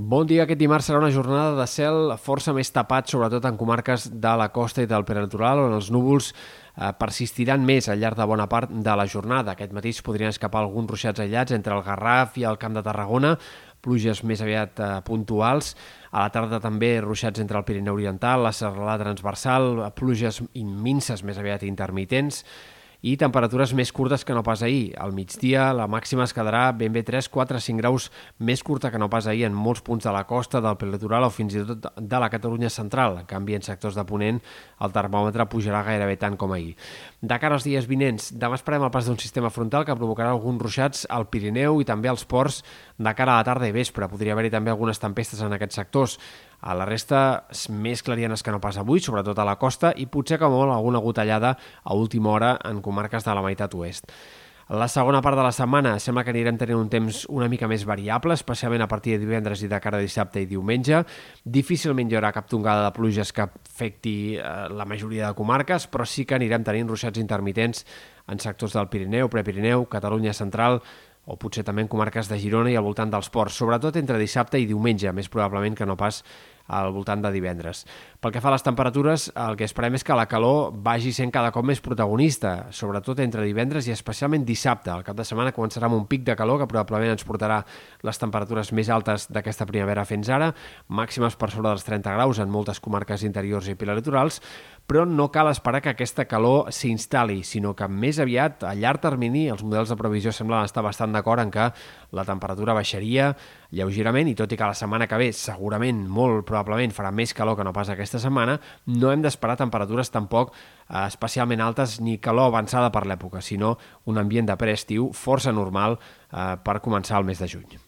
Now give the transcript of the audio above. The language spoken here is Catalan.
Bon dia. Aquest dimarts serà una jornada de cel força més tapat, sobretot en comarques de la costa i del peritoral, on els núvols eh, persistiran més al llarg de bona part de la jornada. Aquest matí es podrien escapar alguns ruixats aïllats entre el Garraf i el Camp de Tarragona, pluges més aviat eh, puntuals. A la tarda també ruixats entre el Pirineu Oriental, la serralada transversal, pluges imminses més aviat intermitents i temperatures més curtes que no pas ahir. Al migdia la màxima es quedarà ben bé 3, 4, 5 graus més curta que no pas ahir en molts punts de la costa, del prelitoral o fins i tot de la Catalunya central. En canvi, en sectors de Ponent el termòmetre pujarà gairebé tant com ahir. De cara als dies vinents, demà esperem el pas d'un sistema frontal que provocarà alguns ruixats al Pirineu i també als ports de cara a la tarda i vespre. Podria haver-hi també algunes tempestes en aquests sectors. A la resta, més clarianes que no pas avui, sobretot a la costa, i potser que molt alguna gotellada a última hora en comarques de la meitat oest. La segona part de la setmana sembla que anirem tenint un temps una mica més variable, especialment a partir de divendres i de cara a dissabte i diumenge. Difícilment hi haurà cap tongada de pluges que afecti eh, la majoria de comarques, però sí que anirem tenint ruixats intermitents en sectors del Pirineu, Prepirineu, Catalunya Central, o potser també en comarques de Girona i al voltant dels ports, sobretot entre dissabte i diumenge, més probablement que no pas al voltant de divendres. Pel que fa a les temperatures, el que esperem és que la calor vagi sent cada cop més protagonista, sobretot entre divendres i especialment dissabte. El cap de setmana començarà amb un pic de calor que probablement ens portarà les temperatures més altes d'aquesta primavera fins ara, màximes per sobre dels 30 graus en moltes comarques interiors i pilaritorals, però no cal esperar que aquesta calor s'instal·li, sinó que més aviat, a llarg termini, els models de previsió semblen estar bastant d'acord en que la temperatura baixaria lleugerament i tot i que la setmana que ve segurament, molt probablement, farà més calor que no pas aquesta setmana, no hem d'esperar temperatures tampoc eh, especialment altes ni calor avançada per l'època, sinó un ambient de preestiu força normal eh, per començar el mes de juny.